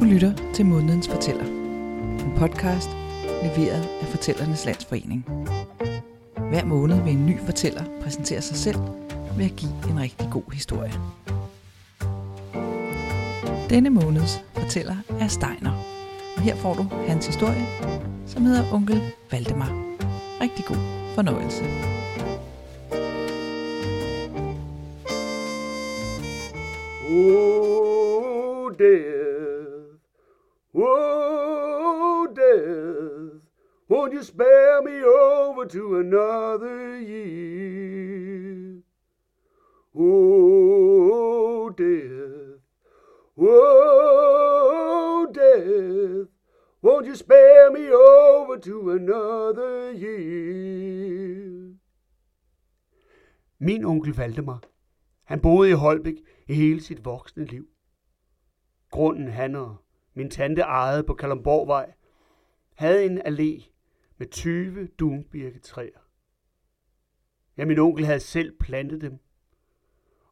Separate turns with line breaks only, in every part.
Du lytter til Månedens Fortæller. En podcast leveret af Fortællernes Landsforening. Hver måned vil en ny fortæller præsentere sig selv ved at give en rigtig god historie. Denne måneds fortæller er Steiner, og her får du hans historie, som hedder Onkel Valdemar. Rigtig god fornøjelse.
Oh, death. Oh, death. Won't you spare me over to another year? Oh, death. Oh, death. Won't you spare me over to another year? Min onkel Valdemar, han boede i Holbæk i hele sit voksne liv. Grunden han og min tante ejede på Kalumborgvej, havde en allé med 20 dunbirketræer. Ja, min onkel havde selv plantet dem,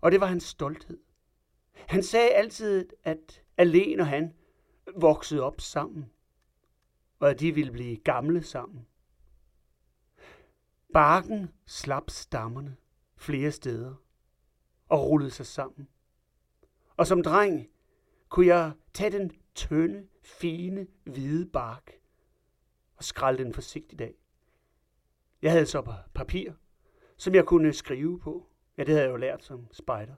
og det var hans stolthed. Han sagde altid, at alene og han voksede op sammen, og at de ville blive gamle sammen. Barken slap stammerne flere steder og rullede sig sammen. Og som dreng kunne jeg tage den tynde, fine, hvide bark og skralde den forsigtigt af. Jeg havde så papir, som jeg kunne skrive på. Ja, det havde jeg jo lært som spejder.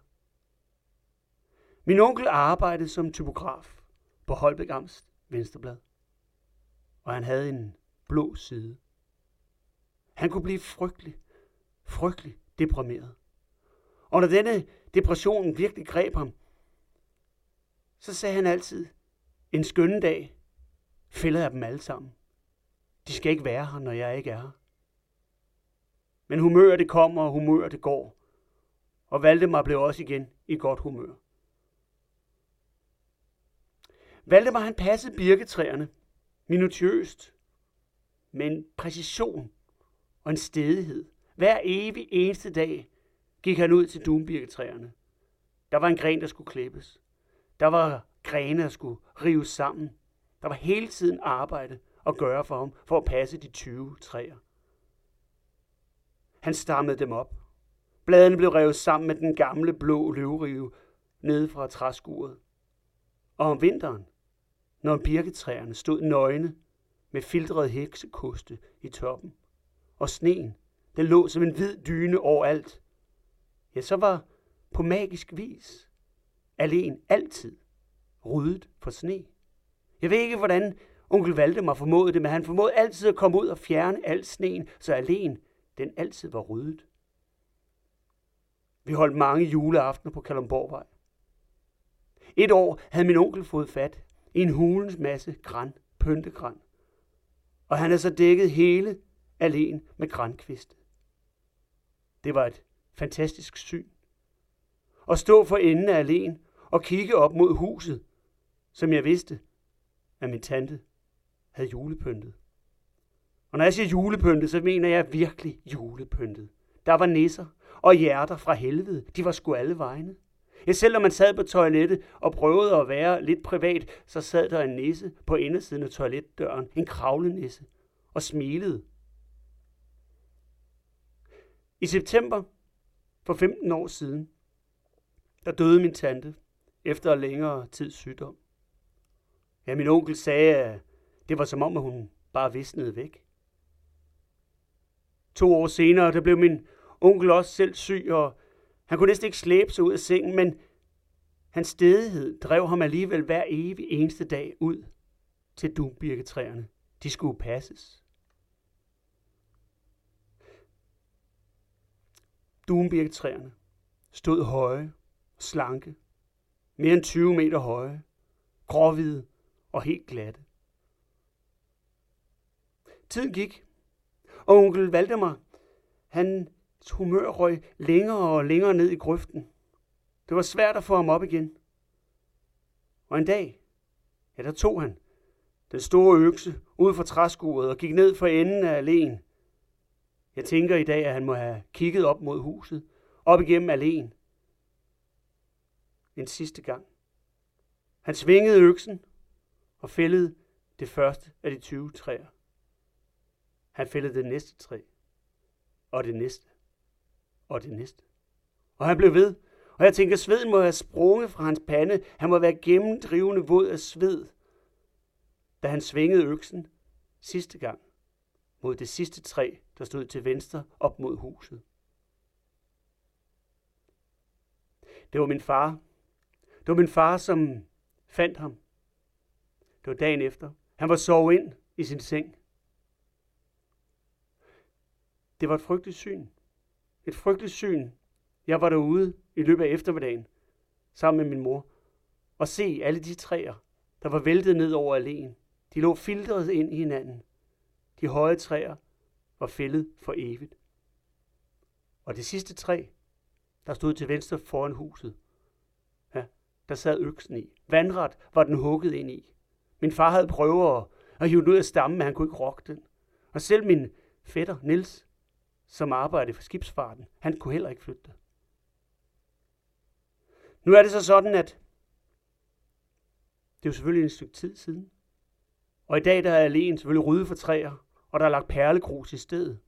Min onkel arbejdede som typograf på Holbæk Amts Venstreblad. Og han havde en blå side. Han kunne blive frygtelig, frygtelig deprimeret. Og når denne depression virkelig greb ham, så sagde han altid, en skønne dag fælder jeg dem alle sammen. De skal ikke være her, når jeg ikke er her. Men humør det kommer, og humør det går. Og Valdemar blev også igen i godt humør. Valdemar han passede birketræerne minutiøst, med en præcision og en stedighed. Hver evig eneste dag gik han ud til dunbirketræerne. Der var en gren, der skulle klippes. Der var grene, der skulle rives sammen. Der var hele tiden arbejde at gøre for ham, for at passe de 20 træer. Han stammede dem op. Bladene blev revet sammen med den gamle blå løvrive nede fra træskuret. Og om vinteren, når birketræerne stod nøgne med filtrede heksekoste i toppen, og sneen, den lå som en hvid dyne overalt, ja, så var på magisk vis alene altid ryddet for sne. Jeg ved ikke, hvordan onkel Valdemar formåede det, men han formåede altid at komme ud og fjerne al sneen, så alene den altid var ryddet. Vi holdt mange juleaftener på Kalumborgvej. Et år havde min onkel fået fat i en hulens masse græn, pyntegræn. Og han havde så dækket hele alene med grænkviste. Det var et fantastisk syn. At stå for enden af alene og kigge op mod huset, som jeg vidste, at min tante havde julepyntet. Og når jeg siger julepyntet, så mener jeg virkelig julepyntet. Der var nisser og hjerter fra helvede. De var sgu alle vegne. Ja, selv man sad på toilettet og prøvede at være lidt privat, så sad der en nisse på indersiden af toiletdøren, en kravlenisse, og smilede. I september for 15 år siden, der døde min tante efter længere tids sygdom. Ja, min onkel sagde, at det var som om, at hun bare visnede væk. To år senere, der blev min onkel også selv syg, og han kunne næsten ikke slæbe sig ud af sengen, men hans stedighed drev ham alligevel hver evig eneste dag ud til dumbirketræerne. De skulle passes. Dumbirketræerne stod høje, slanke, mere end 20 meter høje, gråhvide og helt glatte. Tiden gik, og onkel Valdemar, han humør røg længere og længere ned i grøften. Det var svært at få ham op igen. Og en dag, ja, der tog han den store økse ud fra træskuret og gik ned for enden af alene. Jeg tænker i dag, at han må have kigget op mod huset, op igennem alene. En sidste gang. Han svingede øksen og fældede det første af de 20 træer. Han fældede det næste træ, og det næste, og det næste. Og han blev ved, og jeg tænker, sveden må have sprunget fra hans pande. Han må være gennemdrivende våd af sved, da han svingede øksen sidste gang mod det sidste træ, der stod til venstre op mod huset. Det var min far. Det var min far, som fandt ham. Det var dagen efter. Han var sovet ind i sin seng. Det var et frygteligt syn. Et frygteligt syn. Jeg var derude i løbet af eftermiddagen sammen med min mor og se alle de træer, der var væltet ned over alléen. De lå filtret ind i hinanden. De høje træer var fældet for evigt. Og det sidste træ, der stod til venstre foran huset, ja, der sad øksen i. Vandret var den hugget ind i. Min far havde prøvet at hive den ud af stammen, men han kunne ikke rokke den. Og selv min fætter, Nils, som arbejdede for skibsfarten, han kunne heller ikke flytte det. Nu er det så sådan, at det er jo selvfølgelig en stykke tid siden. Og i dag der er alene selvfølgelig ryddet for træer, og der er lagt perlegrus i stedet.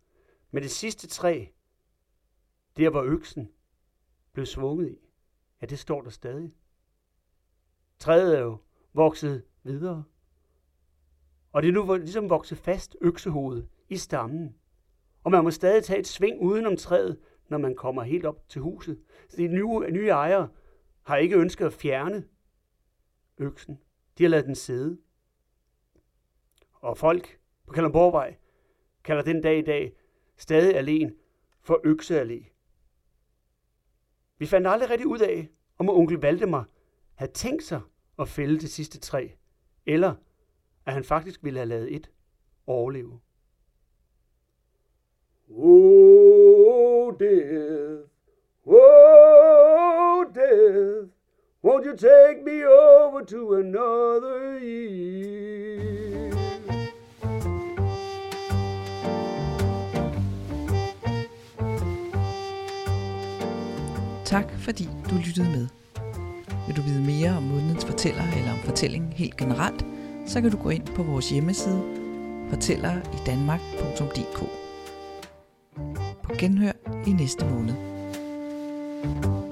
Men det sidste træ, der hvor øksen blev svunget i, ja, det står der stadig. Træet er jo vokset videre. Og det er nu ligesom vokset fast øksehovedet i stammen. Og man må stadig tage et sving udenom træet, når man kommer helt op til huset. Så de nye, nye ejere har ikke ønsket at fjerne øksen. De har lavet den sidde. Og folk på Kalundborgvej kalder den dag i dag stadig alene for Økseallé. Vi fandt aldrig rigtig ud af, om onkel Valdemar havde tænkt sig at fælde det sidste træ, eller at han faktisk ville have lavet et overleve. Oh, death, oh, death, won't you take me over to another year?
Tak fordi du lyttede med. Vil du vide mere om månedens fortæller eller om fortællingen helt generelt, så kan du gå ind på vores hjemmeside fortælleridanmark.dk. På genhør i næste måned. thank you